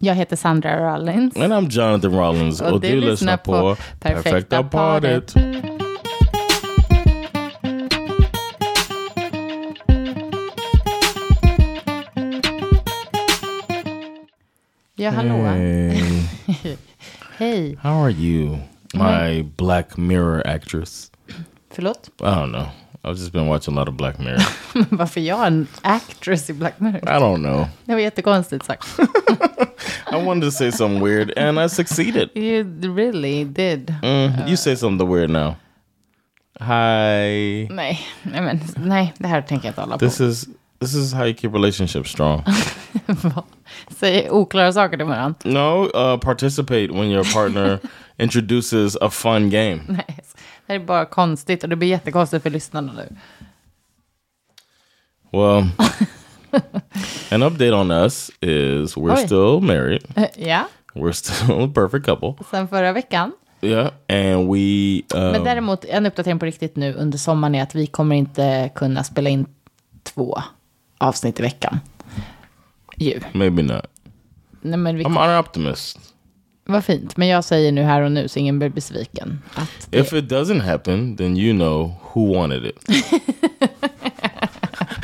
Jag heter Sandra Rollins. And I'm Jonathan Rollins. Och du lyssnar på Perfekta paret. Ja, hallå. Hey, Hej. how are you, my Black Mirror actress? Förlåt? I don't know. I've just been watching a lot of Black Mirror. Varför jag en actress i Black Mirror? I don't know. Det var jättekonstigt sagt. I wanted to say something weird, and I succeeded. You really did. Mm, you say something weird now. Hi. Nej, nej, men, nej, det här tänker jag inte hålla på. This is this is how you keep relationships strong. Säg oklara saker till varandra. no, uh, participate when your partner introduces a fun game. Nej, det här är bara konstigt och det blir jättekonstigt för lyssnarna nu. Well, an update on us is we're Oj. still married. Ja, We're still a perfect couple. sen förra veckan. Yeah, and we. Um, Men däremot, en uppdatering på riktigt nu under sommaren är att vi kommer inte kunna spela in två avsnitt i veckan. Ju. maybe not. Nej, men vi, I'm an optimist. Vad fint. Men jag säger nu här och nu så ingen blir besviken. Det, If it doesn't happen, then you know who wanted it.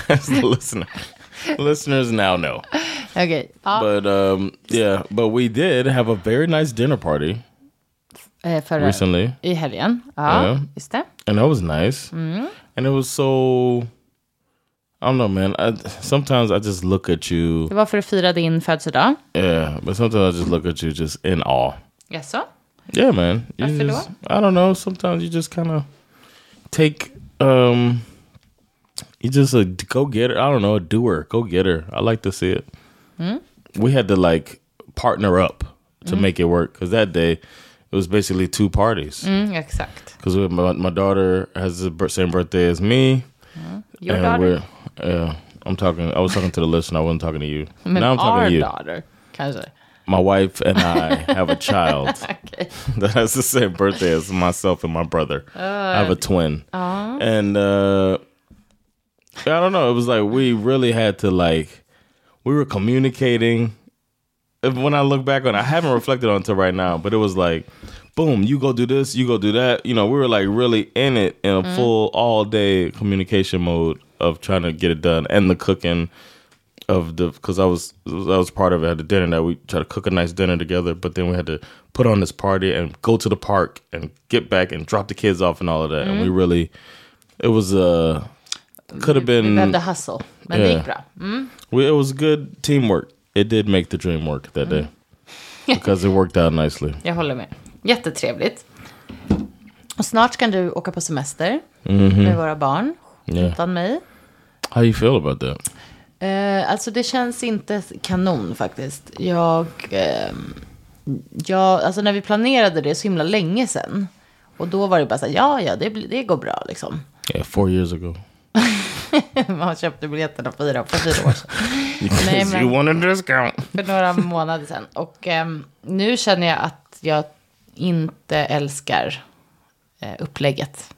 As the listener, listeners now know. Okej, ja, But um, yeah, but we did have a very nice dinner party eh, förra, recently, i helgen. Ja, Ja. just det. and that was nice. And it was so. I don't know, man. I, sometimes I just look at you. Det var för att fira din födelsedag. Yeah, but sometimes I just look at you just in awe. Jaså? Yeah, man. You Varför just, I don't know. Sometimes you just kind of take um you just a go getter. I don't know, a doer, go getter. I like to see it. We had to like partner up to make it work because that day it was basically two parties. Mm, exakt. Because my, my daughter has the same birthday as me, Your and daughter? Yeah. I'm talking. I was talking to the listener. I wasn't talking to you. Now I'm talking to you. daughter, kanske. My wife and I have a child. Okej. that has the same birthday as myself and my brother. I have a twin. And uh I don't know, it was like we really had to like we were communicating. When I look back on it, I haven't reflected on it until right now, but it was like boom, you go do this, you go do that. You know, we were like really in it in a full all day communication mode of trying to get it done and the cooking of the because I was that was part of it. at the dinner that we tried to cook a nice dinner together, but then we had to put on this party and go to the park and get back and drop the kids off and all of that. And we really, it was uh could have Vi been behövde hustle, men det Yeah. gick bra. Mm. we, it was good teamwork. It did make the dream work that day because it worked out nicely. Jag håller med. Jättetrevligt. Och snart ska du åka på semester Mm-hmm. med våra barn, Yeah. utan mig. How you feel about that? Eh, alltså det känns inte kanon faktiskt. Jag, ehm, jag, alltså när vi planerade det så himla länge sedan. Och då var det bara så här, ja, ja, det, det går bra liksom. Yeah, four years ago. Man köpte biljetterna fyra, för fyra år sedan. Nej, men- you wanted discount. för några månader sedan. Och ehm, nu känner jag att jag inte älskar eh, upplägget.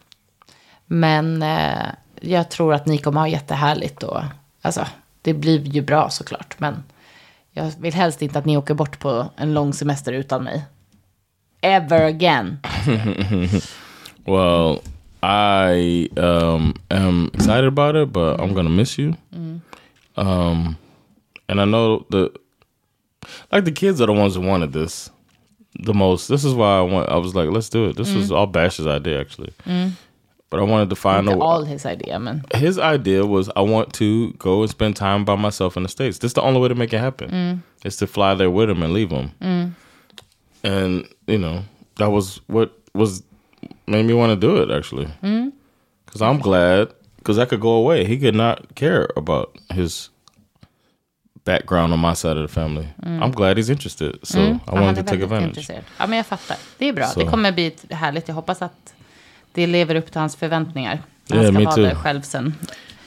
Men eh, jag tror att ni kommer ha jättehärligt och alltså, det blir ju bra såklart. Men jag vill helst inte att ni åker bort på en lång semester utan mig. Ever again. Well, I um, am excited about it, but I'm gonna miss you. Um, and I know the like the kids are the ones who wanted this the most. This is why I want. I was like, let's do it. This was all Bash's idea actually, but I wanted to find all his idea, man. His idea was I want to go and spend time by myself in the states. This is the only way to make it happen. Mm. Is to fly there with him and leave him. Mm. And you know that was what was made me want to do it actually. Mm. Because I'm glad because I could go away. He could not care about his background on my side of the family. I'm glad he's interested. So Mm. I wanted to take advantage. intresserad. Ja, men jag fattar. Det är bra. Så. Det kommer bli härligt. Jag hoppas att det lever upp till hans förväntningar. Han Yeah, ska me ha too. det själv sen.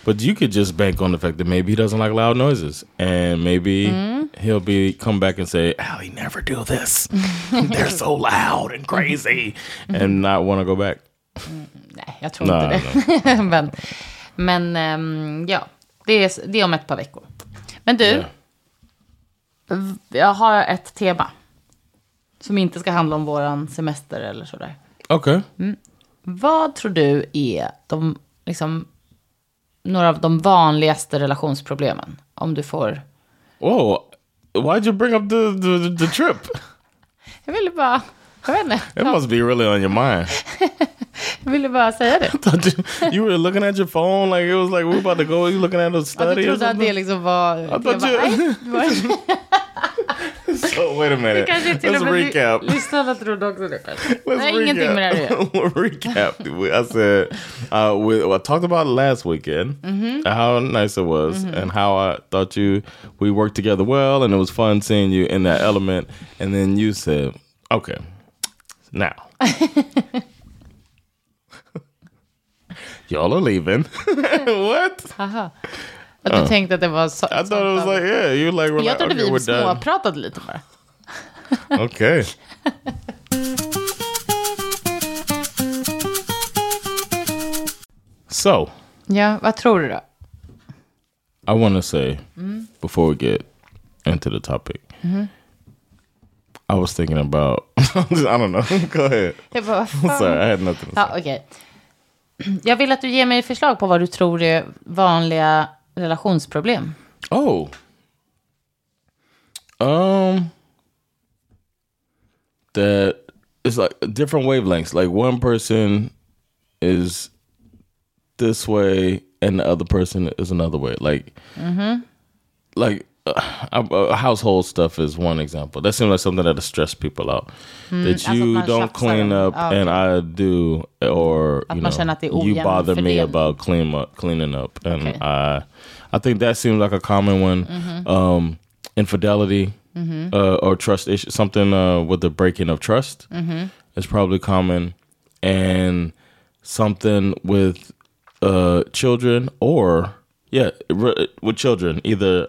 But you could just bank on the fact that maybe he doesn't like loud noises, and maybe he'll be come back and say, "Allie, never do this. They're so loud and crazy," and not want to go back. Nej, jag tror Nej, inte det. men men ehm, ja, det är, det är om ett par veckor. Men du, Yeah. jag har ett tema. Som inte ska handla om våran semester eller sådär. Okay. Vad tror du är de, liksom, några av de vanligaste relationsproblemen? Om du får... Whoa, why'd you bring up the the, the trip? Jag ville bara... Jag vet inte. It must be really on your mind. Jag ville bara säga det. You, you were looking at your phone like it was like we were about to go. You looking at a Ja, study du or trodde att det liksom var... I jag thought you. "Nej, det var- so wait a minute. kanske till och Let's recap. lyssnarna trodde också det. kanske. Let's Nej, ingenting med det här att recap. I said uh, we, I talked about last weekend, Mm-hmm. how nice it was, and how I thought you we worked together well, and it was fun seeing you in that element. And then you said, "Okay, now." Y'all are leaving. what? Aha. Att du tänkte att det var så, I thought it was like, yeah, you like, we're Jag like, trodde okay, vi we're done. småpratade lite bara. Okay. so, Ja, vad tror du då? I want to say before we get into the topic, I was thinking about, I don't know. Go ahead. Jag bara, vad fan? Sorry, I had nothing to say. Ja, okej. Jag vill att du ger mig förslag på vad du tror är vanliga relationsproblem. Oh. Um that it's like different wavelengths. Like one person is this way and the other person is another way. Like like uh, uh, household stuff is one example. That seems like something that stress people out. that you don't clean up ja, and I do, or you know, känner att det är you bother me fördelning. about clean up, cleaning up, and Okay. I, I think that seems like a common one. Um, infidelity uh, or trust issue, something uh, with the breaking of trust is probably common, and something with uh, children or yeah, re- with children, either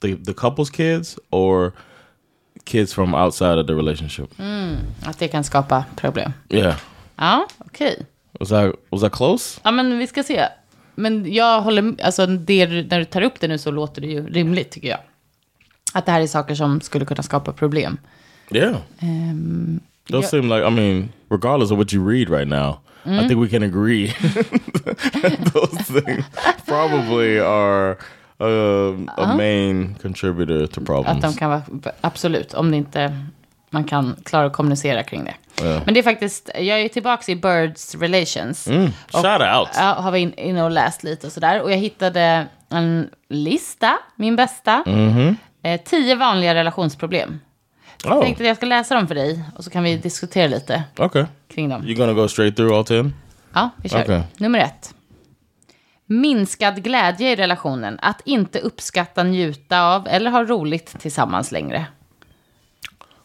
the the couple's kids or kids from outside of the relationship. Att det kan skapa problem. Yeah, Ja, okej. was I was I close? Ja, men vi ska se. Men jag håller, alltså det, när du tar upp det nu så låter det ju rimligt tycker jag. Att det här är saker som skulle kunna skapa problem. Yeah. Ehm, Those Yeah. seem like I mean, regardless of what you read right now, I think we can agree those things probably are um, a main contributor to att problems. de kan vara, absolut, om det inte man kan klara att kommunicera kring det. Ja. Men det är faktiskt, jag är tillbaka i Birds Relations. Mm, shout out. Ja, har in, inne och läst lite och sådär. Och jag hittade en lista, min bästa. Mm-hmm. Eh, tio vanliga relationsproblem. Jag Oh, tänkte att jag ska läsa dem för dig och så kan vi diskutera lite okay. kring dem. You're gonna go straight through all ten? Ja, vi kör. Okej. Nummer ett. Minskad glädje i relationen. Att inte uppskatta, njuta av eller ha roligt tillsammans längre.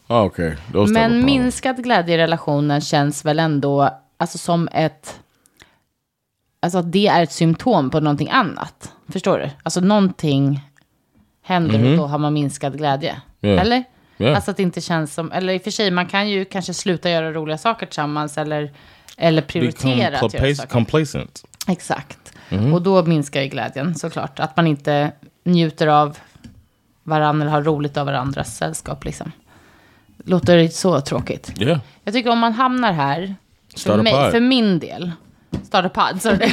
Oh, okay. Men minskad glädje i relationen känns väl ändå alltså, som ett... Alltså att det är ett symptom på någonting annat. Förstår du? Alltså någonting händer och då har man minskad glädje. Ja. Eller? Ja. Alltså att det inte känns som... Eller i och för sig, man kan ju kanske sluta göra roliga saker tillsammans eller, eller become prioritera att göra saker. complacent. Exakt. Mhm. Och då minskar ju glädjen såklart. Att man inte njuter av varandra eller har roligt av varandras sällskap liksom. Låter så tråkigt. Yeah. Jag tycker om man hamnar här, Start för, a mig, pod. för min del, starta podd, sorry.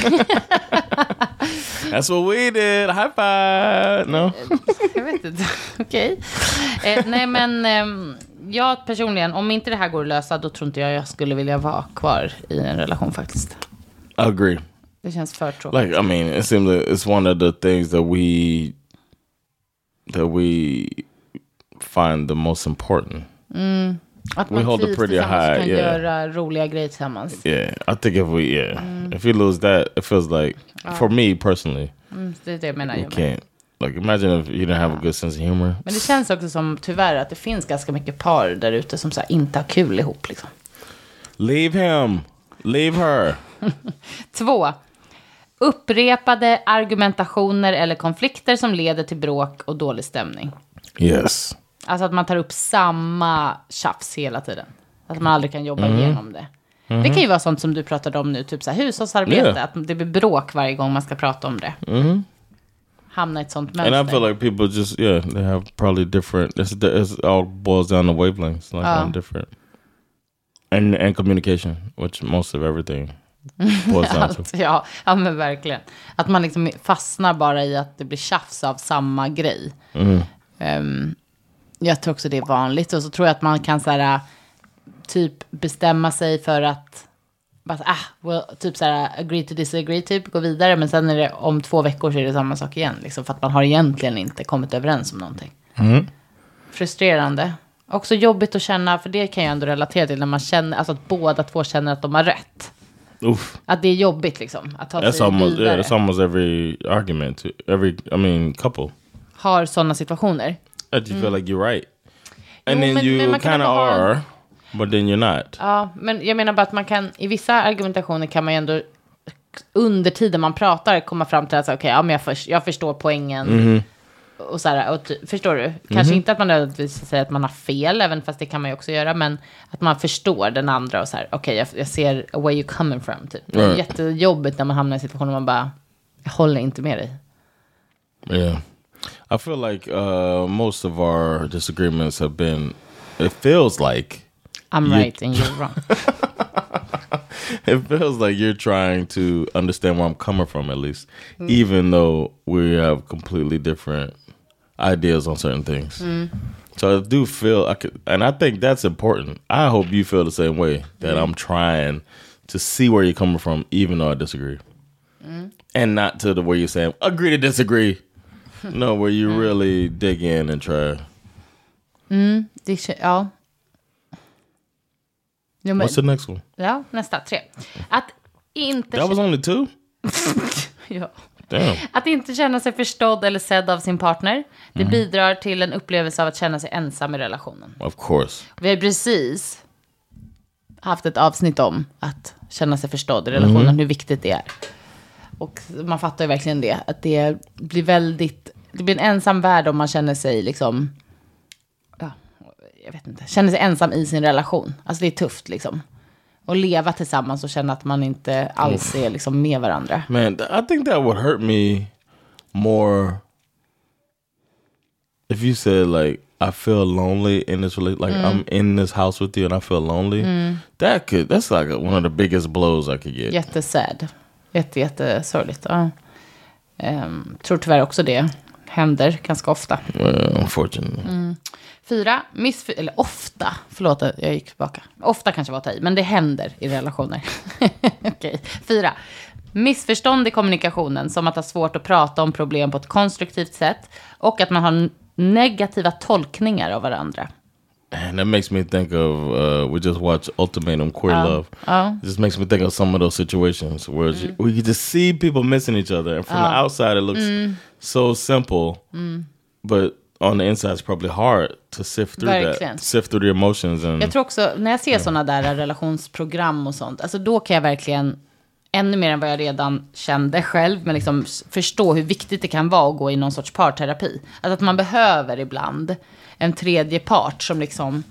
That's what we did. High five. No. jag vet inte, okej. Eh, nej men, ehm, jag personligen, om inte det här går att lösa, då tror inte jag jag skulle vilja vara kvar i en relation faktiskt. Agree. Det känns för tråkigt. like I mean, it seems like it's one of the things that we that we find the most important. att we hold trivs pretty high, kan yeah. göra roliga grejer tillsammans. Yeah, I think if we yeah, if we lose that, it feels like for me personally, Mm, det är det jag menar. we Jag can't Like imagine if you didn't have a good sense of humor. Men det känns också som tyvärr att det finns ganska mycket par där ute som så här, inte har kul ihop. Liksom. Leave him. Leave her. Två. Upprepade argumentationer eller konflikter som leder till bråk och dålig stämning. Yes. Alltså att man tar upp samma tjafs hela tiden. Att man aldrig kan jobba igenom det. Det kan ju vara sånt som du pratade om nu, typ så här hushållsarbete. Yeah. Att det blir bråk varje gång man ska prata om det. Hamna i ett sånt And mönster. I feel like people just yeah they have probably different. It's, it's all boils down to wavelengths, like Oh. on different, and and communication, which most of everything to. Allt, ja, ja, men verkligen. Att man liksom fastnar bara i att det blir tjafs av samma grej. Ehm, jag tror också det är vanligt. Och så tror jag att man kan så här, typ bestämma sig för att, bara, ah, well, typ så här, agree to disagree, typ gå vidare. Men sen är det om två veckor så är det samma sak igen. Liksom, för att man har egentligen inte kommit överens om någonting. Frustrerande. Också jobbigt att känna, för det kan jag ändå relatera till, när man känner, alltså att båda två känner att de har rätt. Oof. Att det är jobbigt liksom, att ta That's sig almost vidare. yeah. It's almost every argument. Every I mean couple Har sådana situationer. that you feel like you're right, and Jo, then men- you kind of ha en- are, but then you're not. Ja, men jag menar bara att man kan, i vissa argumentationer kan man ju ändå under tiden man pratar komma fram till att okej, ja, men jag, förs- jag förstår poängen. Mhm. Och så här, och ty- förstår du? Kanske inte att man nödvändigtvis säger att man har fel, även fast det kan man ju också göra, men att man förstår den andra och så här, okej, jag, jag ser where you're coming from, typ. Det är Right. jättejobbigt när man hamnar i en situation där man bara, jag håller inte med dig. Yeah, I feel like uh, most of our disagreements have been. It feels like I'm You- right and you're wrong. it feels like you're trying to understand where I'm coming from, at least, even though we have completely different ideas on certain things. So I do feel I could, and I think that's important. I hope you feel the same way that mm-hmm. I'm trying to see where you're coming from, even though I disagree, mm-hmm. and not to the where you're saying agree to disagree. no, where you mm-hmm. really dig in and try. Mm, Det, kä- ja. Men, What's the next one? ja, nästa, tre. Att inte... That was only two. ja. Damn. Att inte känna sig förstådd eller sedd av sin partner. Det bidrar till en upplevelse av att känna sig ensam i relationen. Of course. Vi har precis haft ett avsnitt om att känna sig förstådd i relationen, hur viktigt det är. Och man fattar ju verkligen det, att det blir väldigt, det blir en ensam värld om man känner sig liksom, ja, jag vet inte, känner sig ensam i sin relation. Alltså det är tufft liksom. Och leva tillsammans och känna att man inte alls är liksom med varandra. Man, I think that would hurt me more if you said like I feel lonely in this like I'm in this house with you and I feel lonely. That could that's like one of the biggest blows I could get. Jättesad. Jätte, jättesorgligt. Ja. Ehm, tror tyvärr också det händer ganska ofta. Well, unfortunately, Fyra, missf- eller ofta, förlåt jag gick tillbaka. Ofta kanske var att ta i, men det händer i relationer. Okej, fyra. Missförstånd i kommunikationen, som att ha svårt att prata om problem på ett konstruktivt sätt. Och att man har negativa tolkningar av varandra. And that makes me think of uh, we just watched Ultimatum Queer Love. It just makes me think of some of those situations where it's- we could just see people missing each other, and from the outside it looks so simple, but on the inside it's probably hard to sift through Verkligen. that, sift through the emotions, and Jag tror också, när jag ser sådana där relationsprogram och sånt, alltså då kan jag verkligen, ännu mer än vad jag redan kände själv, men liksom förstå hur viktigt det kan vara att gå i någon sorts parterapi. Alltså att man behöver ibland en tredje part som liksom,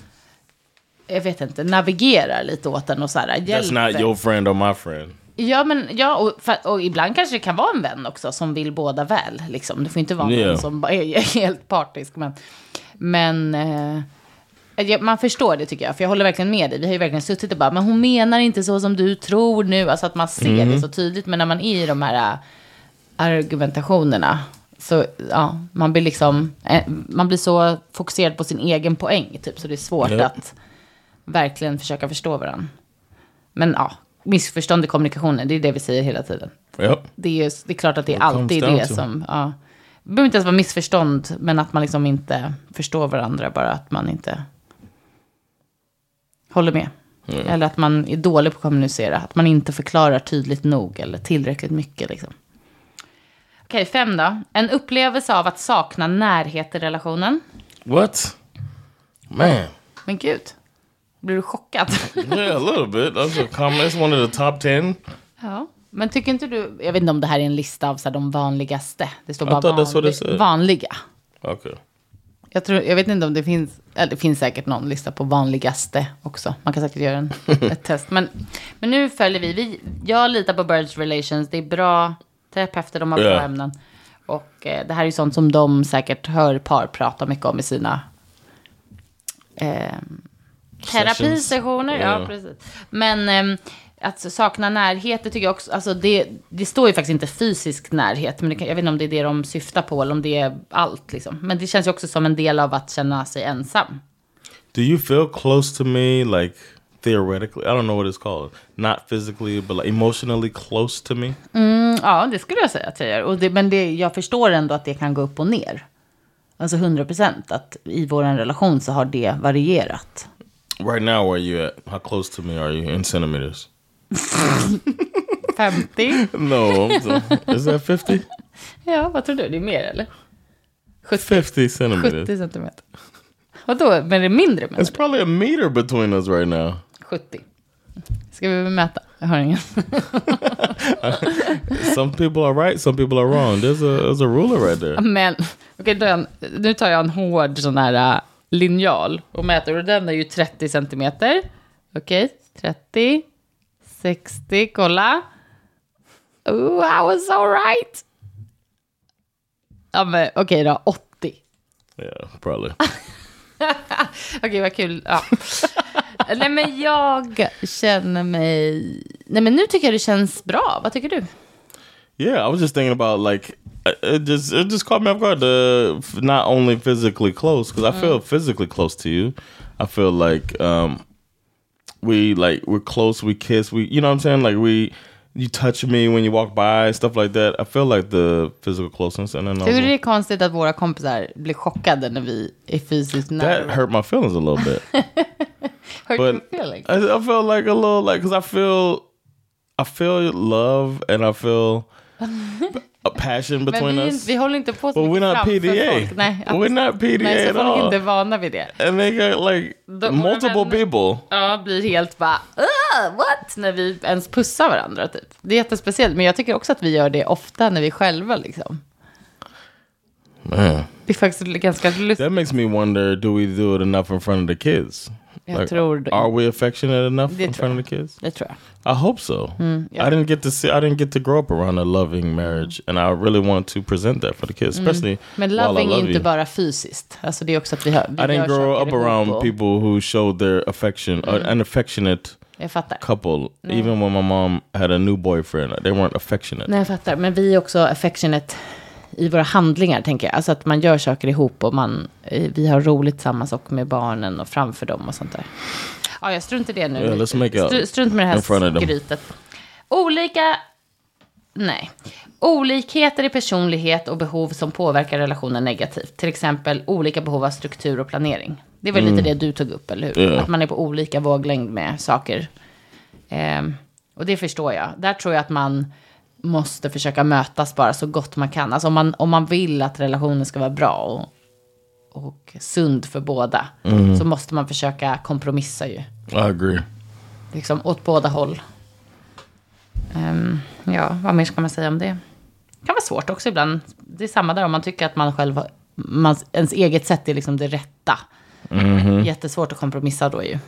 jag vet inte, navigerar lite åt en och så här, that's hjälper. not your friend or my friend. Ja, men ja, och, och ibland kanske det kan vara en vän också som vill båda väl. Liksom. Det får inte vara Ja. någon som är helt partisk. Men, men eh, man förstår det tycker jag, för jag håller verkligen med dig. Vi har ju verkligen suttit och bara, men hon menar inte så som du tror nu. Alltså att man ser det så tydligt, men när man är i de här äh, argumentationerna, så ja, man blir liksom, eh, man blir så fokuserad på sin egen poäng, typ, så det är svårt Ja. att verkligen försöka förstå varandra. Men ja, missförstånd i kommunikationen, det är det vi säger hela tiden. Yep. Det är, det är klart att det är alltid det to. som... Ja. Det behöver inte ens vara missförstånd, men att man liksom inte förstår varandra, bara att man inte håller med. Eller att man är dålig på att kommunicera, att man inte förklarar tydligt nog eller tillräckligt mycket. Liksom. Okej, fem då. En upplevelse av att sakna närhet i relationen. What? Man. Men gud, blir du chockad? Yeah, a little bit. That's a common. It's one of the top ten. ja. Men tycker inte du, jag vet inte om det här är en lista av så här, de vanligaste. Det står bara that's vanlig, vanliga. Okay. Jag, tror, jag vet inte om det finns, eller det finns säkert någon lista på vanligaste också. Man kan säkert göra en, ett test. Men, men nu följer vi. vi. Jag litar på Birds Relations. Det är bra terapeuter, de har bra Ja. ämnen. Och eh, det här är ju sånt som de säkert hör par prata mycket om i sina eh, terapisessioner. Ja, Ja. precis. Men eh, att sakna närhet, det tycker jag också, alltså det, det står ju faktiskt inte fysisk närhet, men det kan, jag vet inte om det är det de syftar på eller om det är allt liksom. Men det känns ju också som en del av att känna sig ensam. Do you feel close to me, like theoretically? I don't know what it's called. Not physically, but like emotionally close to me. Mm, ja, det skulle jag säga att jag gör. Och det, men det, jag förstår ändå att det kan gå upp och ner. Alltså 100 procent, att i vår relation så har det varierat. Right now, where are you at? How close to me are you in centimeters? 50? No, is that 50? Ja, vad tror du? Det är mer eller? 70, 50 centimeters. 70 centimeter. Vadå, men det är mindre menar It's du? probably a meter between us right now. 70. Ska vi mäta? Jag har ingen. Some people are right, some people are wrong. There's a there's a ruler right there. Men, okej, den, nu tar jag en hård sån här äh, linjal och mäter. Och den är ju 30 centimeter. Okej, 30, 60, kolla. Oh, I was so right. Ja, men okej då, 80. Yeah, probably. Okej, vad kul. Ja. Nej, men jag känner mig... Nej, men nu tycker jag det känns bra. Vad tycker du? Yeah, I was just thinking about like uh, it just it just caught me off guard. Uh, f- not only physically close because I feel physically close to you. I feel like um, we like we're close. We kiss. We you know what I'm saying? Like we you touch me when you walk by stuff like that. I feel like the physical closeness and then du also, det är konstigt att våra kompisar blir chockade när vi är fysiskt that nära? hurt my feelings a little bit. Hurt but your feelings? I, I felt like a little like because I feel I feel love and I feel a passion Men between vi, us. vi håller inte på så But we're mycket not framför PDA. folk. Nej, We're not PDA Nej, så at folk är all. inte vana vid det. And they got like The- multiple vänner- people. Ja, blir helt bara, "Ugh, what? När vi ens pussar varandra typ. Det är jättespeciellt, men jag tycker också att vi gör det ofta när vi själva liksom. Man, Det är faktiskt ganska lustigt. that makes me wonder: Do we do it enough in front of the kids? Jag tror det. Are we affectionate enough Det in tror front of the kids? Det tror jag. I hope so. Mm, I didn't get to see. I didn't get to grow up around a loving marriage, and I really want to present that for the kids, especially Mm. Men loving är love inte you. bara fysiskt. Alltså det är också att vi, har, vi I didn't grow up around och- people who showed their affection, Mm. uh, an affectionate Jag fattar. couple. Even when my mom had a new boyfriend, they weren't affectionate. Nej, jag fattar. Men vi är också affectionate i våra handlingar, tänker jag. Alltså att man gör saker ihop och man, eh, vi har roligt tillsammans och med barnen och framför dem och sånt där. Ja, jag strunt i det nu. Yeah, Stru- strunt med det här skrytet. Olika... Nej. Olikheter i personlighet och behov som påverkar relationen negativt. Till exempel olika behov av struktur och planering. Det var lite det du tog upp, eller hur? Ja. Att man är på olika våglängd med saker. Ehm, och det förstår jag. Där tror jag att man måste försöka mötas bara så gott man kan. Alltså om man, om man vill att relationen ska vara bra och, och sund för båda. Så måste man försöka kompromissa ju. I agree. Liksom åt båda håll. Ehm, ja, vad mer ska man säga om det? Det kan vara svårt också ibland. Det är samma där om man tycker att man själv man, ens eget sätt är liksom det rätta. Jättesvårt att kompromissa då ju.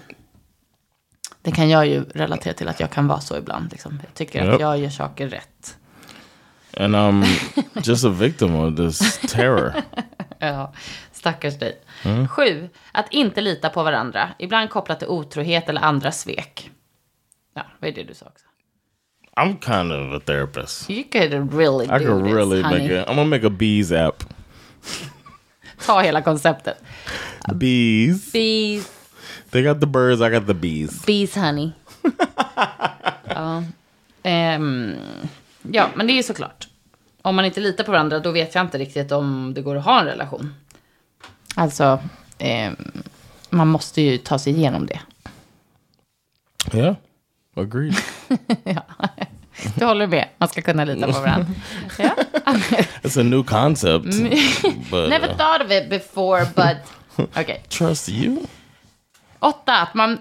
Det kan jag ju relatera till att jag kan vara så ibland. Liksom. Jag tycker Japp. att jag gör saker rätt. And I'm just a victim of this terror. Ja, stackars dig. Sju, att inte lita på varandra. Ibland kopplat till otrohet eller andra svek. Ja, vad är det du sa också? I'm kind of a therapist. You could really do I could this, really honey. make it. I'm gonna make a bees app. Ta hela konceptet. Bees. Bees, They got the birds. I got the bees. bees honey. ja. Ehm, ja, men det är ju såklart. Om man inte litar på varandra, då vet jag inte riktigt om det går att ha en relation. Alltså, ehm, man måste ju ta sig igenom det. Yeah. Agreed. ja. Du håller med? Man ska kunna lita på varandra. Ja. It's a new concept. Never uh, thought of it before, but... Okej. trust you? Åtta, att man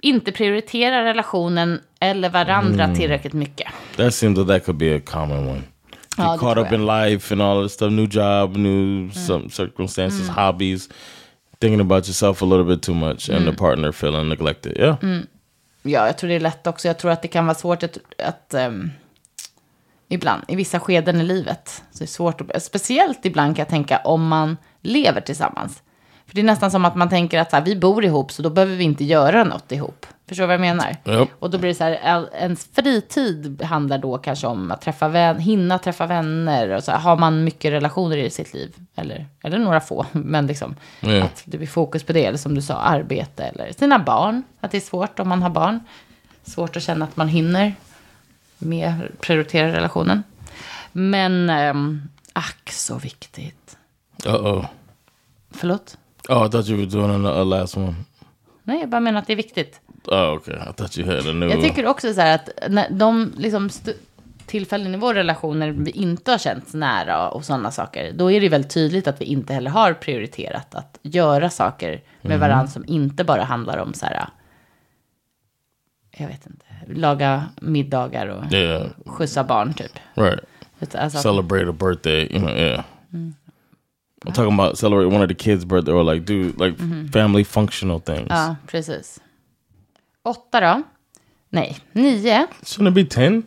inte prioriterar relationen eller varandra Mm. tillräckligt mycket. That seems that that could be a common one. Get caught up in life and all that stuff, new job, new some circumstances, hobbies, thinking about yourself a little bit too much, and the partner feeling neglected. Yeah, Ja, jag tror det är lätt också. Jag tror att det kan vara svårt att, att ehm, ibland, i vissa skeden i livet, så det är svårt att, speciellt ibland kan jag tänka om man lever tillsammans. För det är nästan som att man tänker att så här, vi bor ihop, så då behöver vi inte göra något ihop. Förstår du vad jag menar? Japp. Och då blir det så här, ens fritid handlar då kanske om att träffa vän, hinna träffa vänner. Och så här, har man mycket relationer i sitt liv, eller, eller några få, men liksom Ja. att det blir fokus på det. Eller som du sa, arbete eller sina barn. Att det är svårt om man har barn. Svårt att känna att man hinner med prioritera relationen. Men, ähm, ack så viktigt. uh oh. Förlåt? Oh, I thought you were doing a last one. Nej, jag bara menar att det är viktigt. Oh, okay. I thought you had a new. Jag tycker också så här att när de liksom tillfällen i vår relation när vi inte har känts nära och sådana saker, då är det väldigt tydligt att vi inte heller har prioriterat att göra saker med varandra som inte bara handlar om så här, jag vet inte, laga middagar och yeah, skjutsa barn typ. right. Alltså, Celebrate a birthday, you know. Yeah. I'm talking about celebrate one of the kids' birthday or like do like family functional things. ja, precis. Åtta då? Nej, nio. Shouldn't it be ten?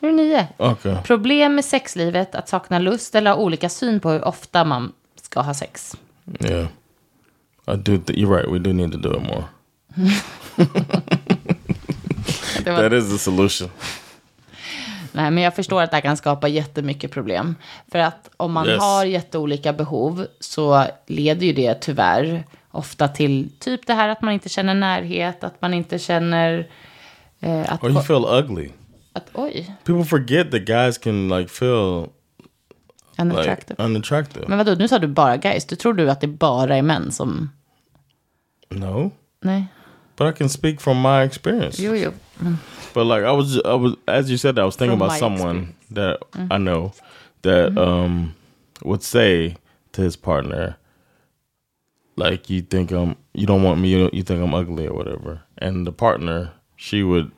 Hur är nio? Okay. Problem med sexlivet, att sakna lust eller ha olika syn på hur ofta man ska ha sex. Yeah. I do. You're right. We do need to do it more. Det That is the solution. Nej, men jag förstår att det här kan skapa jättemycket problem. För att om man Yes. har jätteolika behov så leder ju det tyvärr ofta till typ det här att man inte känner närhet, att man inte känner eh, att, Or you feel ugly. att oj, People forget that guys can like feel like unattractive. unattractive. Men vadå, nu sa du bara guys, du tror du att det bara är män som, No, nej, but I can speak from my experience. jo jo. But like I was, I was, as you said, that I was thinking From about someone that mm-hmm. I know that mm-hmm. um would say to his partner, like, "You think I'm, you don't want me, you, you think I'm ugly or whatever," and the partner, she would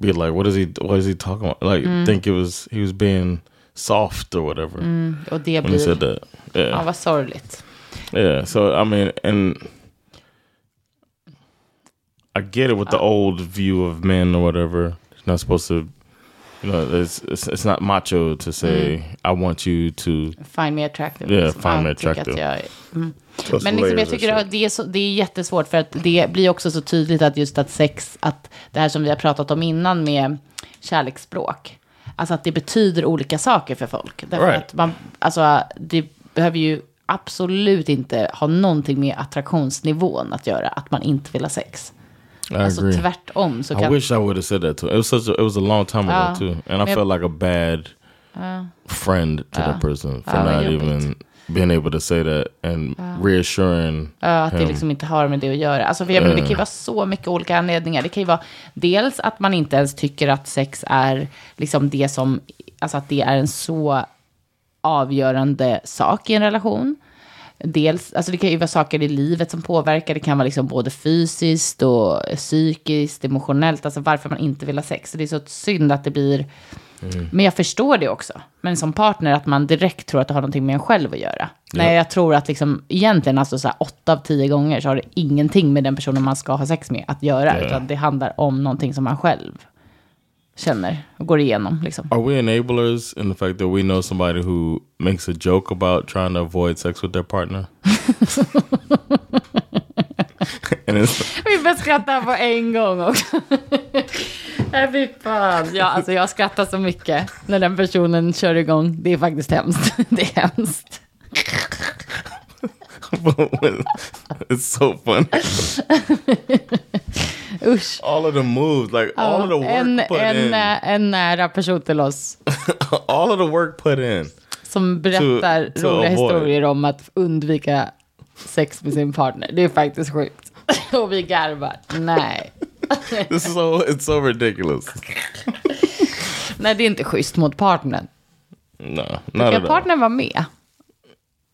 be like, "What is he? What is he talking about?" Like, mm. think it was he was being soft or whatever mm, Och det when he said that. Yeah. ja vad sorgligt. Yeah, so I mean, and I get it with the old view of men or whatever. It's not supposed to, you know, it's it's, it's not macho to say I want you to. Find me attractive. Yeah, liksom. find me attractive. jag mm. Men liksom, jag tycker att det är, så, det är jättesvårt för att det blir också så tydligt att just att sex, att det här som vi har pratat om innan med kärleksspråk, alltså att det betyder olika saker för folk. Därför Right. att man, alltså det behöver ju absolut inte ha någonting med attraktionsnivån att göra, att man inte vill ha sex. I Alltså agree. tvärtom så I kan... wish I would have said that too. It was such a, it was a long time Ja. ago too, and I felt like a bad friend to that person for Ja, not even being able to say that and reassuring Ja, att det him. liksom inte har med det att göra. Alltså, för jag menar, det kan ju vara så mycket olika anledningar. Det kan ju vara dels att man inte ens tycker att sex är liksom det som, alltså att det är en så avgörande sak i en relation. Dels, alltså det kan ju vara saker i livet som påverkar. Det kan vara liksom både fysiskt och psykiskt, emotionellt. Alltså varför man inte vill ha sex. Så det är så synd att det blir... Men jag förstår det också. Men som partner att man direkt tror att det har någonting med en själv att göra. Nej, jag tror att liksom egentligen alltså så här, åtta av tio gånger så har det ingenting med den personen man ska ha sex med att göra. Ja. Utan det handlar om någonting som man själv känner och går igenom. Liksom. Are we enablers in the fact that we know somebody who makes a joke about trying to avoid sex with their partner? Vi får skratta på en gång också. Nej, fy fan. Ja, alltså jag skrattar så mycket när den personen kör igång. Det är faktiskt hemskt. Det är hemskt. it's so funny. Usch. All of the moves, like all of the work en, put en, in, eh, en nära person till oss all of the work put in. som berättar To- to roliga avoid. historier om att undvika sex med sin partner. Det är faktiskt sjukt. Och vi garvar. Nej. This is so it's so ridiculous. Nej, det är inte schysst mot partnern. No, Ska partnern vara med?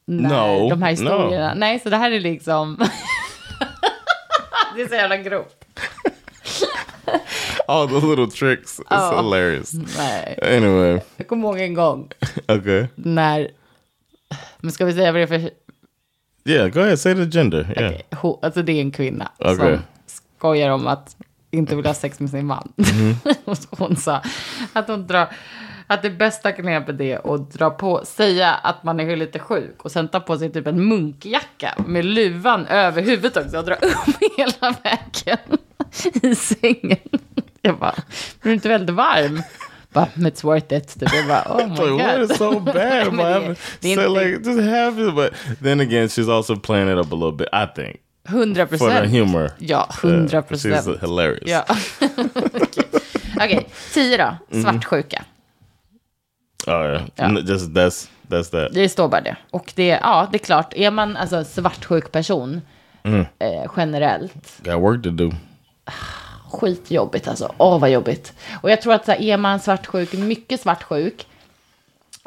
När No, de här no. historierna. Nej, så det här är liksom... det är så jävla grovt. All the little tricks. It's Oh. hilarious. Nej. Anyway, Jag kommer ihåg en gång okay. när... Men ska vi säga vad det är för... Yeah, go ahead. Say the gender. Yeah. Ho- Alltså det är en kvinna Okej. som skojar om att inte vill ha sex med sin man. Mhm. Och hon sa att hon drar... Att det bästa knepet är att dra på, säga att man är lite sjuk och sen ta på sig typ en munkjacka med luvan över huvudet också och dra upp hela vägen i sängen. Jag bara, blir du inte väldigt varm? Bara, "Men it's worth it. Typ. Jag bara, oh my Like, what god. is so bad? Det- man? det är so, like, just have it. But then again, she's also playing it up a little bit, I think, 100 for the procent. humor. Ja, 100 Uh, she's procent. hilarious. Ja. Okej, Okej, tio då. Mm. Svartsjuka. Oh, yeah. Ja. N- Just that's that's that. Det står bara det. Och det, ja, det är klart, är man alltså svartsjuk person Mm. eh, generellt, Got work to do. skitjobbigt alltså. Åh, vad jobbigt. Och jag tror att så här, är man svartsjuk, mycket svartsjuk,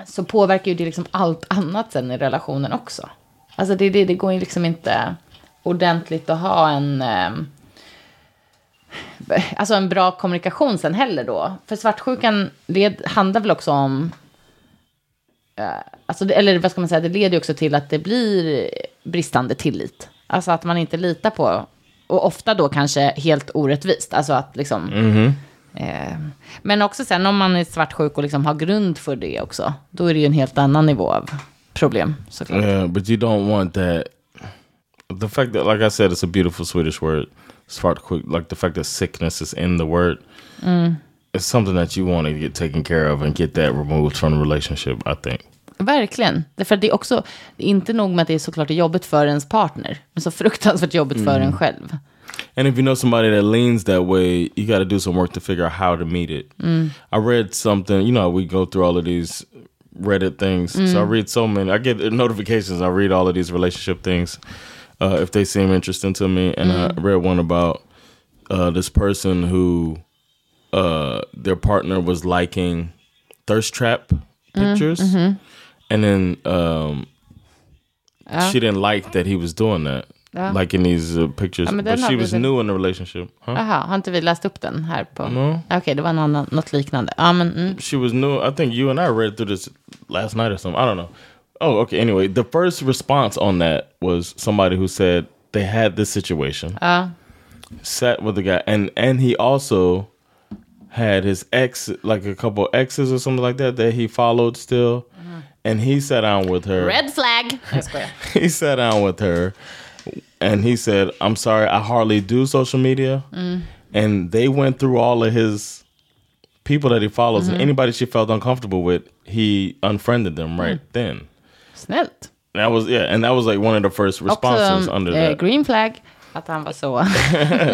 så påverkar ju det liksom allt annat sen i relationen också. Alltså det, det, det går ju liksom inte ordentligt att ha en... ehm, alltså en bra kommunikation sen heller då. För svartsjukan led, handlar väl också om... eh, alltså eller vad ska man säga, det leder också till att det blir bristande tillit. Alltså att man inte litar på, och ofta då kanske helt orättvist. Alltså att liksom... Eh, men också sen om man är svartsjuk och liksom har grund för det också, då är det ju en helt annan nivå av problem såklart. Yeah, but you don't want that. The fact that, like I said, it's a beautiful Swedish word. Svartsjuk. Like the fact that sickness is in the word. It's something that you want to get taken care of and get that removed from the relationship. I think. Verkligen. Därför att det är också, inte nog med att det är såklart jobbigt för ens partner, men så fruktansvärt jobbigt för en själv. And if you know somebody that leans that way, you got to do some work to figure out how to meet it. I read something, you know, we go through all of these Reddit things. So I read so many. I get notifications. I read all of these relationship things uh, if they seem interesting to me. And I read one about uh, this person who uh, their partner was liking thirst trap pictures. And then um, she didn't like that he was doing that. Ja. Like in these uh, pictures. Ja, but she was new in the relationship. Huh? Har inte vi läst upp den här på? No. Okej, det var någon, något liknande. Ja, men mm. She was new. I think you and I read through this last night or something. I don't know. Oh, okay. Anyway, the first response on that was somebody who said they had this situation, ja. sat with the guy, and and he also had his ex, like a couple exes or something like that, that he followed still, uh-huh. and he sat down with her. Red flag! He sat down with her and he said, I'm sorry, I hardly do social media. Mm. And they went through all of his people that he follows and mm-hmm. anybody she felt uncomfortable with, he unfriended them right mm. then. Snällt. That was yeah, and that was like one of the first responses Också under eh, that. green flag, att han var så.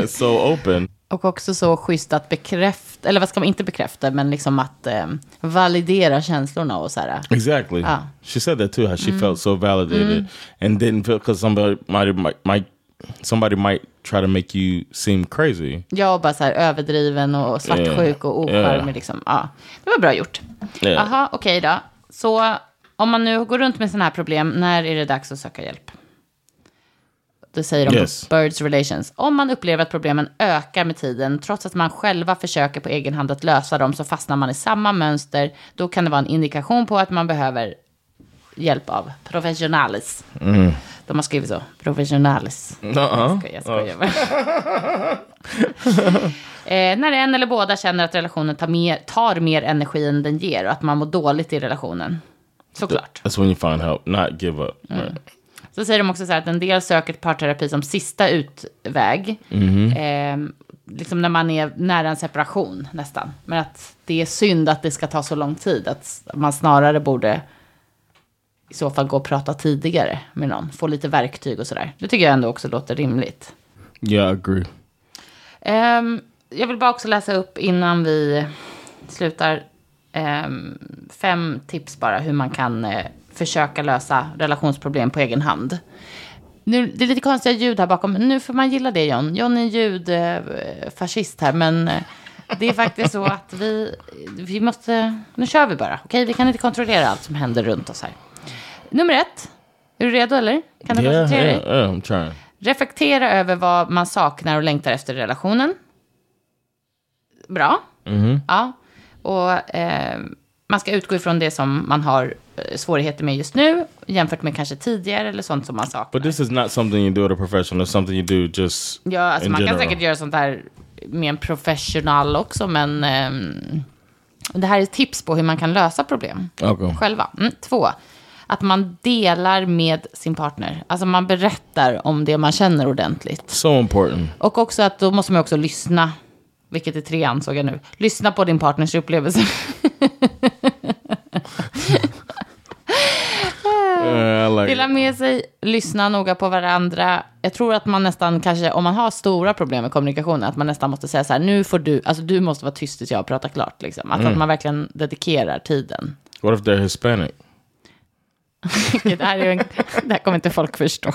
so open. Och också så schysst att bekräfta, eller vad ska man inte bekräfta, men liksom att eh, validera känslorna och så här. Exactly. Ah. She said that too. How she felt so validated and didn't feel because somebody might, might might somebody might try to make you seem crazy. Jag bara så här överdriven och svartsjuk och Yeah. ocharmig liksom. Ja, det var bra gjort. Yeah. Jaha, okej då. Så om man nu går runt med sådana här problem, när är det dags att söka hjälp? Det säger de Yes. på Birds Relations. Om man upplever att problemen ökar med tiden, trots att man själva försöker på egen hand att lösa dem, så fastnar man i samma mönster. Då kan det vara en indikation på att man behöver hjälp av professionalis. De har skrivit så, professionalis. Uh-uh. Skojar, skojar bara. eh, när en eller båda känner att relationen tar mer, tar mer energi än den ger och att man mår dåligt i relationen. Såklart. That's when you find help, not give up. Right. Så säger de också så här att en del söker parterapi som sista utväg. Eh, liksom när man är nära en separation nästan. Men att det är synd att det ska ta så lång tid. Att man snarare borde i så fall gå och prata tidigare med någon. Få lite verktyg och sådär. Det tycker jag ändå också låter rimligt. Yeah, I agree. Ehm, jag vill bara också läsa upp innan vi slutar ehm, fem tips bara hur man kan eh, försöka lösa relationsproblem på egen hand. Nu, det är lite konstiga ljud här bakom, nu får man gilla det John. John är ljudfascist här, men eh, Det är faktiskt så att vi, vi måste, nu kör vi bara. Okej, vi kan inte kontrollera allt som händer runt oss här. Nummer ett, är du redo eller? Kan du Yeah, koncentrera dig? yeah, I'm trying. Reflektera över vad man saknar och längtar efter i relationen. Bra. Ja. Och eh, man ska utgå ifrån det som man har eh, svårigheter med just nu jämfört med kanske tidigare eller sånt som man saknar. But this is not something you do at a professional. It's something you do just Ja, alltså man kan general. säkert göra sånt här med en professional också, men ehm, det här är tips på hur man kan lösa problem Okay. själva. Mm, två, att man delar med sin partner. Alltså man berättar om det man känner ordentligt. So important. Och också att då måste man också lyssna, vilket är tre ansåg jag nu. Lyssna på din partners upplevelse. Yeah, I like Dela med sig, lyssna noga på varandra. Jag tror att man nästan kanske, om man har stora problem med kommunikationen, att man nästan måste säga så här, nu får du, alltså du måste vara tyst tills jag har pratat klart. Liksom. Att, att man verkligen dedikerar tiden. What if they're Hispanic? det, här är en, det här kommer inte folk förstå.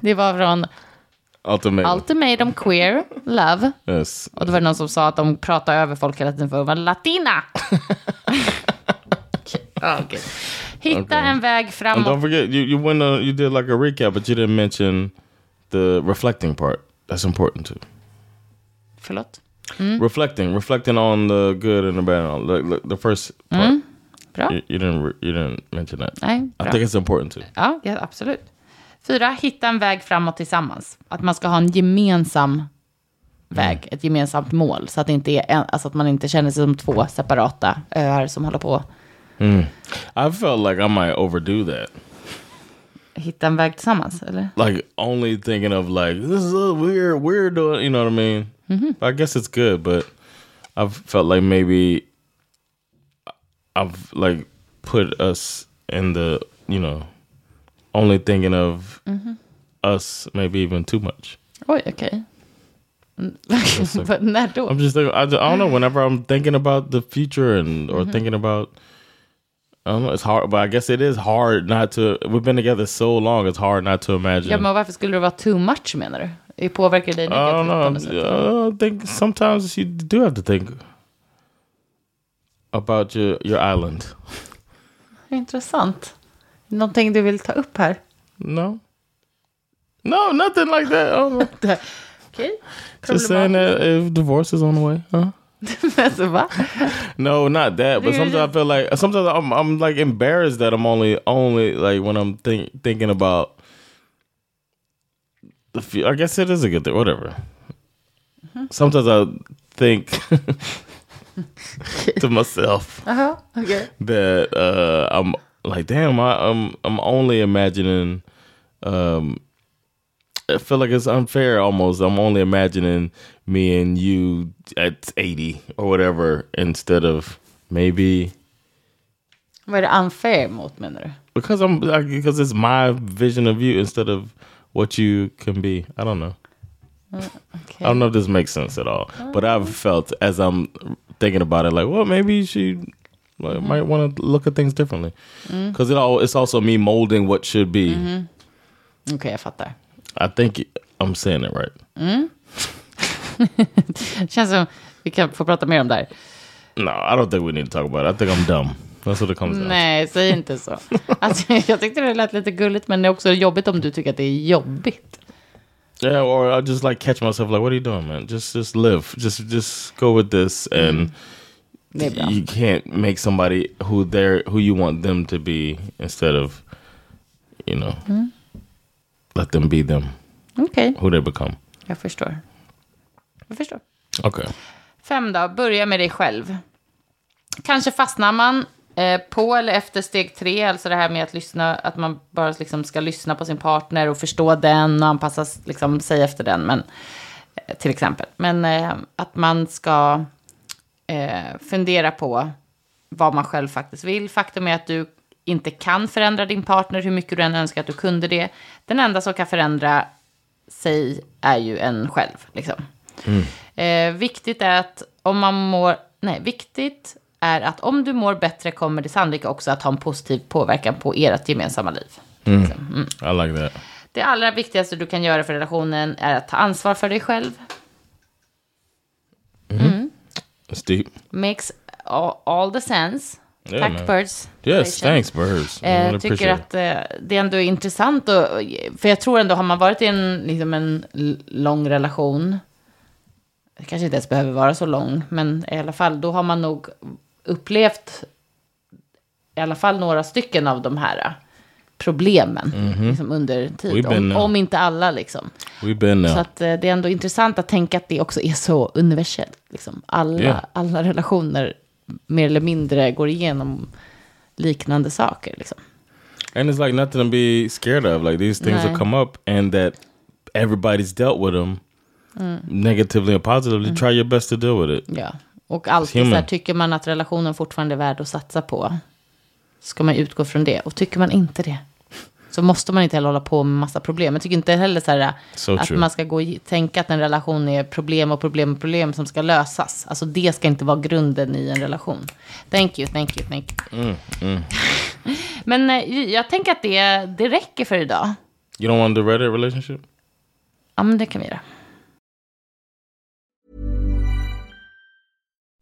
Det var från Ultimatum. Ultimatum Queer Love. yes. Och då var det någon som sa att de pratar över folk hela tiden för att vara latina. okay. Hitta Okay. en väg And don't framåt. forget, you you went uh, you did like a recap, but you didn't mention the reflecting part. That's important too. Förlåt. Reflecting, reflecting on the good and the bad. Like, like the first part, Bra. you, you didn't you didn't mention that. Nej, I bra. think it's important too. Ja, ja, absolut. Fyra, hitta en väg framåt tillsammans. Att man ska ha en gemensam väg, ett gemensamt mål. Så att, inte är alltså att man inte känner sig som två separata öar som håller på. Mm. I felt like I might overdo that. Hitta en väg tillsammans, eller? Like only thinking of like this is a weird, weird doing. You know what I mean? I guess it's good, but I've felt like maybe I've like put us in the you know only thinking of us maybe even too much. Oj, okej. Mm. När då? I'm just thinking, I, I don't know. Whenever I'm thinking about the future and or thinking about, I don't know. It's hard, but I guess it is hard not to. We've been together so long. It's hard not to imagine. Ja, men varför skulle det vara too much, menar du? Det påverkar dig I don't negativt på något know. sätt? I think sometimes you do have to think about your your island. Intressant. Någonting du vill ta upp här? No, no, nothing like that. Don't Just saying that if divorce is on the way, huh? Alltså, va? No, not that. But You're sometimes I feel like sometimes I'm I'm like embarrassed that I'm only only like when I'm think, thinking about the. fu- I guess it is a good thing. Whatever. Sometimes I think to myself Jaha, okej. that uh, I'm like, damn, I, I'm I'm only imagining. Um, I feel like it's unfair almost. I'm only imagining me and you at 80 or whatever instead of maybe Vad är det unfair mot, menar du? because I'm like, because it's my vision of you instead of what you can be. I don't know. Mm, I don't know if this makes sense at all. But I've mm. felt as I'm thinking about it, like, well, maybe she like, mm-hmm. might want to look at things differently mm. because it all it's also me molding what should be. Mm-hmm. Okej, jag fattar. I thought that. I think I'm saying it right. Känns som vi kan få prata mer om det här. No, I don't think we need to talk about it. I think I'm dumb. That's what it comes down. Nej, säg inte så. Alltså, jag tyckte det lät lite gulligt, men det är också jobbigt om du tycker att det är jobbigt. Yeah, or I just like catch myself like, what are you doing, man? Just just live. Just just go with this, and bra. you can't make somebody who they're who you want them to be instead of, you know, let them be them Okej, who they become. jag förstår. Jag förstår. Okay. Fem då, börja med dig själv. Kanske fastnar man eh, på eller efter steg tre, alltså det här med att lyssna, att man bara liksom ska lyssna på sin partner och förstå den och anpassa liksom, sig efter den, men, eh, till exempel. Men eh, att man ska eh, fundera på vad man själv faktiskt vill. Faktum är att du inte kan förändra din partner hur mycket du än önskar att du kunde det. Den enda som kan förändra sig är ju en själv. Liksom. Eh, viktigt är att om man mår... Nej, viktigt är att om du mår bättre kommer det sannolikt också att ha en positiv påverkan på ert gemensamma liv. Liksom. Mm. I like that. Det allra viktigaste du kan göra för relationen är att ta ansvar för dig själv. Mm. It's deep. Makes all, all the sense. Yeah, Tack man. Birds. Yes, thanks, Birds. Eh, tycker att eh, det ändå är intressant. Och, för jag tror ändå, har man varit i en, liksom en lång relation. Det kanske inte ens behöver vara så lång. Men i alla fall, då har man nog upplevt i alla fall några stycken av de här problemen. Liksom under tid. Om, there. om inte alla liksom. been Så att eh, det är ändå intressant att tänka att det också är så universellt. Liksom. Alla, Yeah. alla relationer mer eller mindre går igenom liknande saker. Liksom. And it's like nothing to be scared of. Like these things will Nej. come up, and that everybody's dealt with them Mm. negatively or positively. Try your best to deal with it. Ja. Och alltid så här, tycker man att relationen fortfarande är värd att satsa på. Ska man utgå från det. Och tycker man inte det. Så måste man inte heller hålla på med massa problem. Jag tycker inte heller så här, So att true. man ska gå och tänka att en relation är problem och problem och problem som ska lösas. Alltså det ska inte vara grunden i en relation. Thank you, thank you, thank you. Mm, Men eh, jag tänker att det, det räcker för idag. You don't want the Reddit relationship? Ja, men det kan vi göra.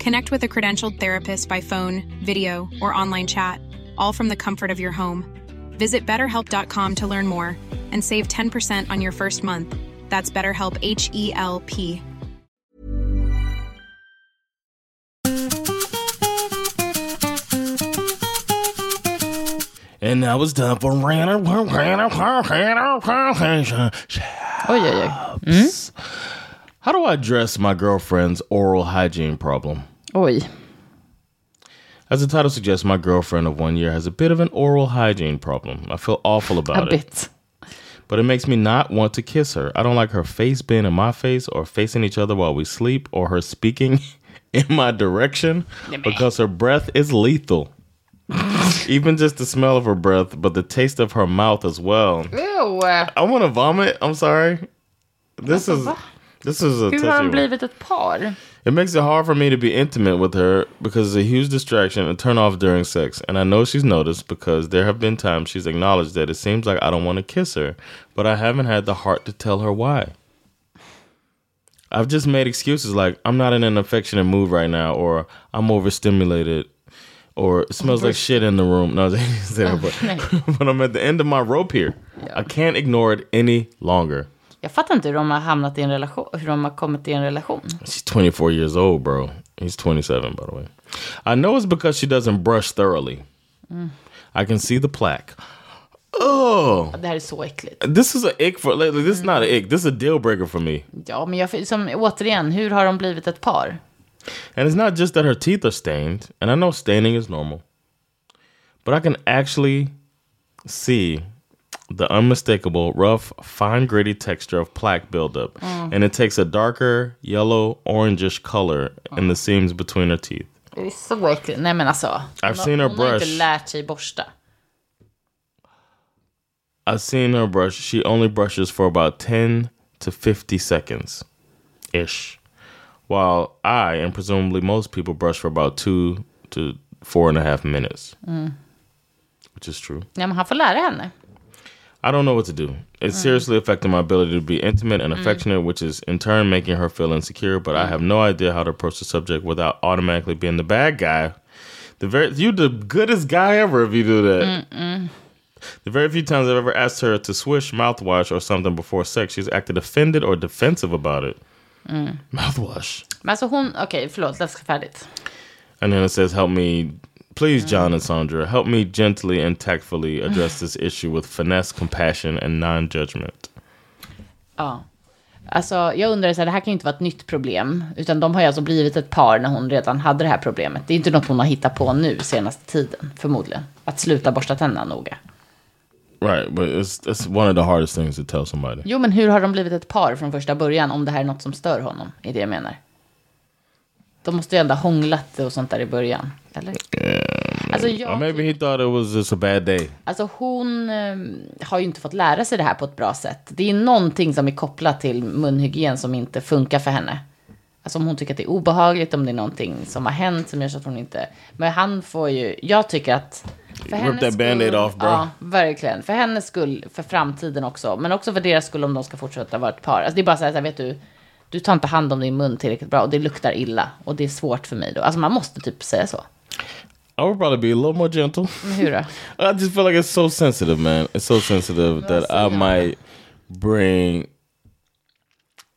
Connect with a credentialed therapist by phone, video, or online chat, all from the comfort of your home. Visit betterhelp.com to learn more and save 10% on your first month. That's BetterHelp H E L P. And now it's time for random. Oj, oj, oj. How do I address my girlfriend's oral hygiene problem? Oj. As the title suggests, my girlfriend of one year has a bit of an oral hygiene problem. I feel awful A about it. bit. but it makes me not want to kiss her. I don't like her face being in my face or facing each other while we sleep or her speaking in my direction because her breath is lethal. Even just the smell of her breath, but the taste of her mouth as well. Ew. I want to vomit. I'm sorry. This is this is a Hur har touchy de one. blivit ett par? It makes it hard for me to be intimate with her because it's a huge distraction and turn off during sex. And I know she's noticed because there have been times she's acknowledged that it seems like I don't want to kiss her, but I haven't had the heart to tell her why. I've just made excuses like I'm not in an affectionate mood right now, or I'm overstimulated, or it smells like shit in the room. No, I didn't say that, but, but I'm at the end of my rope here. I can't ignore it any longer. Jag fattar inte hur de har hamnat i en relation, hur de har kommit i en relation. She's 24 years old, bro. He's 27, by the way. I know it's because she doesn't brush thoroughly. I can see the plaque. Oh, Det här är så äckligt. this is a ick for. Like, this is not an ick. This is a deal breaker for me. Ja, men jag, som, återigen, hur har de blivit ett par? And it's not just that her teeth are stained, and I know staining is normal, but I can actually see the unmistakable, rough, fine, gritty texture of plaque buildup. Mm. And it takes a darker, yellow, orangish color in the mm. seams between her teeth. Det är så äckligt. Nej, men alltså. I've hon seen her hon har inte brush. lärt sig borsta. I've seen her brush. She only brushes for about 10 to 50 seconds ish. While I, and presumably most people, brush for about two to four and a half minutes. Mm. Which is true. Nej, men han får lära henne. I don't know what to do. It's mm. seriously affecting my ability to be intimate and mm. affectionate, which is in turn making her feel insecure. But I mm. have no idea how to approach the subject without automatically being the bad guy. The very you the goodest guy ever if you do that. The very few times I've ever asked her to swish mouthwash or something before sex, she's acted offended or defensive about it. Mouthwash. Men alltså hon, okej, förlåt, läs färdigt. And then it says, "Help me, please, John and Sandra, help me gently and tactfully address this issue with finesse, compassion, and non-judgment." Ja. Alltså, jag undrar, så här, det här kan ju inte vara ett nytt problem. Utan de har ju alltså blivit ett par när hon redan hade det här problemet. Det är inte något hon har hittat på nu senaste tiden, förmodligen. Att sluta borsta tänderna noga. Right, but it's it's one of the hardest things to tell somebody. Jo, men hur har de blivit ett par från första början om det här är något som stör honom? Är det jag menar. De måste ju ändå ha hånglat och sånt där i början, eller? Alltså, Or jag, maybe he thought it was just a bad day. alltså hon eh, har ju inte fått lära sig det här på ett bra sätt. Det är någonting som är kopplat till munhygien som inte funkar för henne. Alltså om hon tycker att det är obehagligt, om det är någonting som har hänt som gör så att hon inte... Men han får ju... Jag tycker att... För Rip that band-aid off, bro. Ja, verkligen. För hennes skull, för framtiden också. Men också för deras skull om de ska fortsätta vara ett par. Alltså det är bara så här, så här, vet du. Du tar inte hand om din mun tillräckligt bra och det luktar illa. Och det är svårt för mig då. Alltså man måste typ säga så. I would probably be a little more gentle. Då? I just feel like it's so sensitive, man. It's so sensitive that I might bring.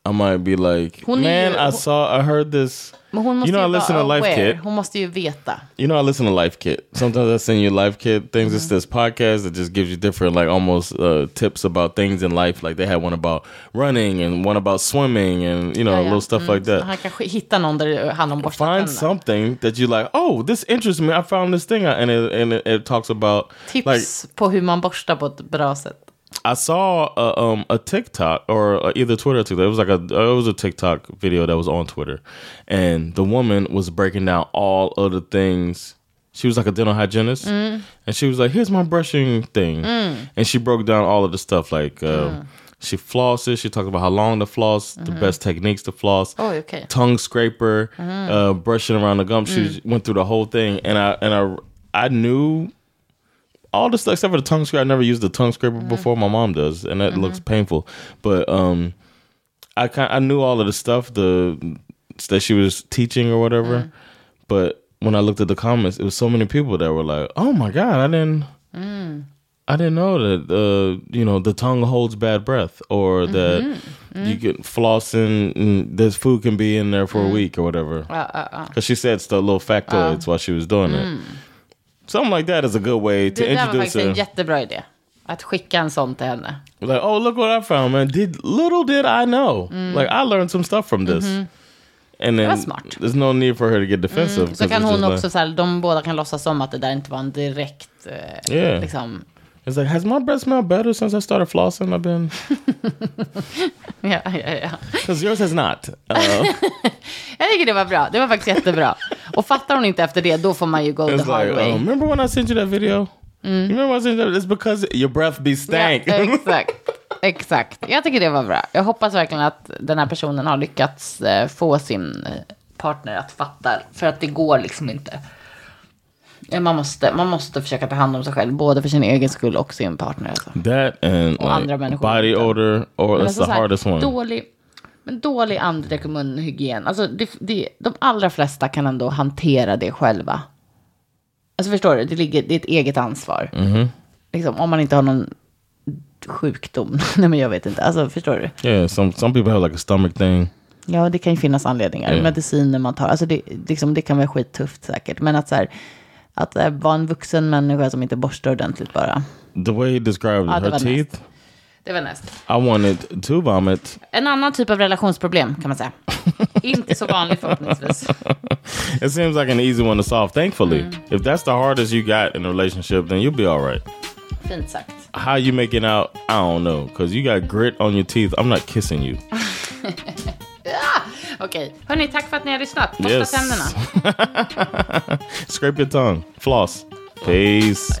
I might be like, Hon man, ju- I saw, I heard this. Men hon måste You know, I listen to Life. Kit. Hon måste ju veta. You know, I listen to Life Kit. Sometimes I send you Life Kit things. It's this podcast that just gives you different, like, almost uh, tips about things in life. Like they had one about running and one about swimming and you know Ja, ja. little stuff Mm, like så that. Han kanske hittar någon där det handlar om borsta Find tänderna. something that you like. Oh, this interests me. I found this thing, and it and it, it talks about Tips like på hur man borstar på ett bra sätt. I saw a, um, a TikTok or uh, either Twitter or TikTok. It was like a uh, it was a TikTok video that was on Twitter, and the woman was breaking down all of the things. She was like a dental hygienist, and she was like, "Here's my brushing thing," and she broke down all of the stuff like. Um, She flosses. She talked about how long to floss, the best techniques to floss, Oj, okej. tongue scraper, uh, brushing around the gum. She went through the whole thing, and I and I I knew all the stuff except for the tongue scraper. I never used the tongue scraper mm. before. My mom does, and that looks mm-hmm. painful. But um, I kind I knew all of the stuff the that she was teaching or whatever. Mm. But when I looked at the comments, it was so many people that were like, "Oh my god, I didn't." Mm. I didn't know that uh, you know the tongue holds bad breath, or that mm-hmm. Mm-hmm. you get flossing. And this food can be in there for a week or whatever. Uh, uh, uh. Ja, ja, ja. Because she said it's the little factoids while she was doing it. Something like that is a good way to Det där var faktiskt en her. jättebra idé. Att skicka en sån till henne. Like, oh, look what I found, man. Did little did I know? Like, I learned some stuff from this. And then var smart. there's no need for her to get defensive. Så 'cause kan hon också, like, så här, de båda kan låtsas som att det där inte var en direkt, eh, Yeah. liksom, it's like, has my breath smelled better since I started flossing? I've been, ja, ja, ja. because yours has not. Uh, Jag tycker det var bra, det var faktiskt jättebra. Och fattar hon inte efter det, då får man ju go the it's hard like, way. oh, remember when I sent you that video? You remember when I sent you that? It's because your breath be Ja, stank. exakt. Exakt. Jag tycker det var bra. Jag hoppas verkligen att den här personen har lyckats eh, få sin eh, partner att fatta. För att det går liksom inte. Ja, Man måste, man måste försöka ta hand om sig själv, både för sin egen skull och sin partner. Alltså. that and Och andra like, människor. body odor, or Men that's alltså the här, hardest one. Dålig, men dålig andedräkt och munhygien. Alltså det, det, de allra flesta kan ändå hantera det själva. Alltså förstår du, det, ligger, det är ett eget ansvar. Mm-hmm. Liksom, om man inte har någon sjukdom. Nej men jag vet inte. Alltså förstår du? Yeah, some some people have like a stomach thing. Ja, det kan ju finnas anledningar. Ja. Mediciner man tar. Alltså det, liksom, det kan vara skittufft säkert. Men att så här, att äh, vara en vuxen människa som inte borstar ordentligt bara. The way he described Ja, her teeth, näst. Det var näst. I wanted to vomit. En annan typ av relationsproblem kan man säga. inte så vanlig förhoppningsvis. It seems like an easy one to solve. Thankfully, if that's the hardest you got in a relationship, then you'll be all right. Fint sagt. How you making out? I don't know, cause you got grit on your teeth. I'm not kissing you. Okej, hörni, tack för att ni har lyssnat. Borsta Yes. tänderna. Scrape your tongue, floss. Peace.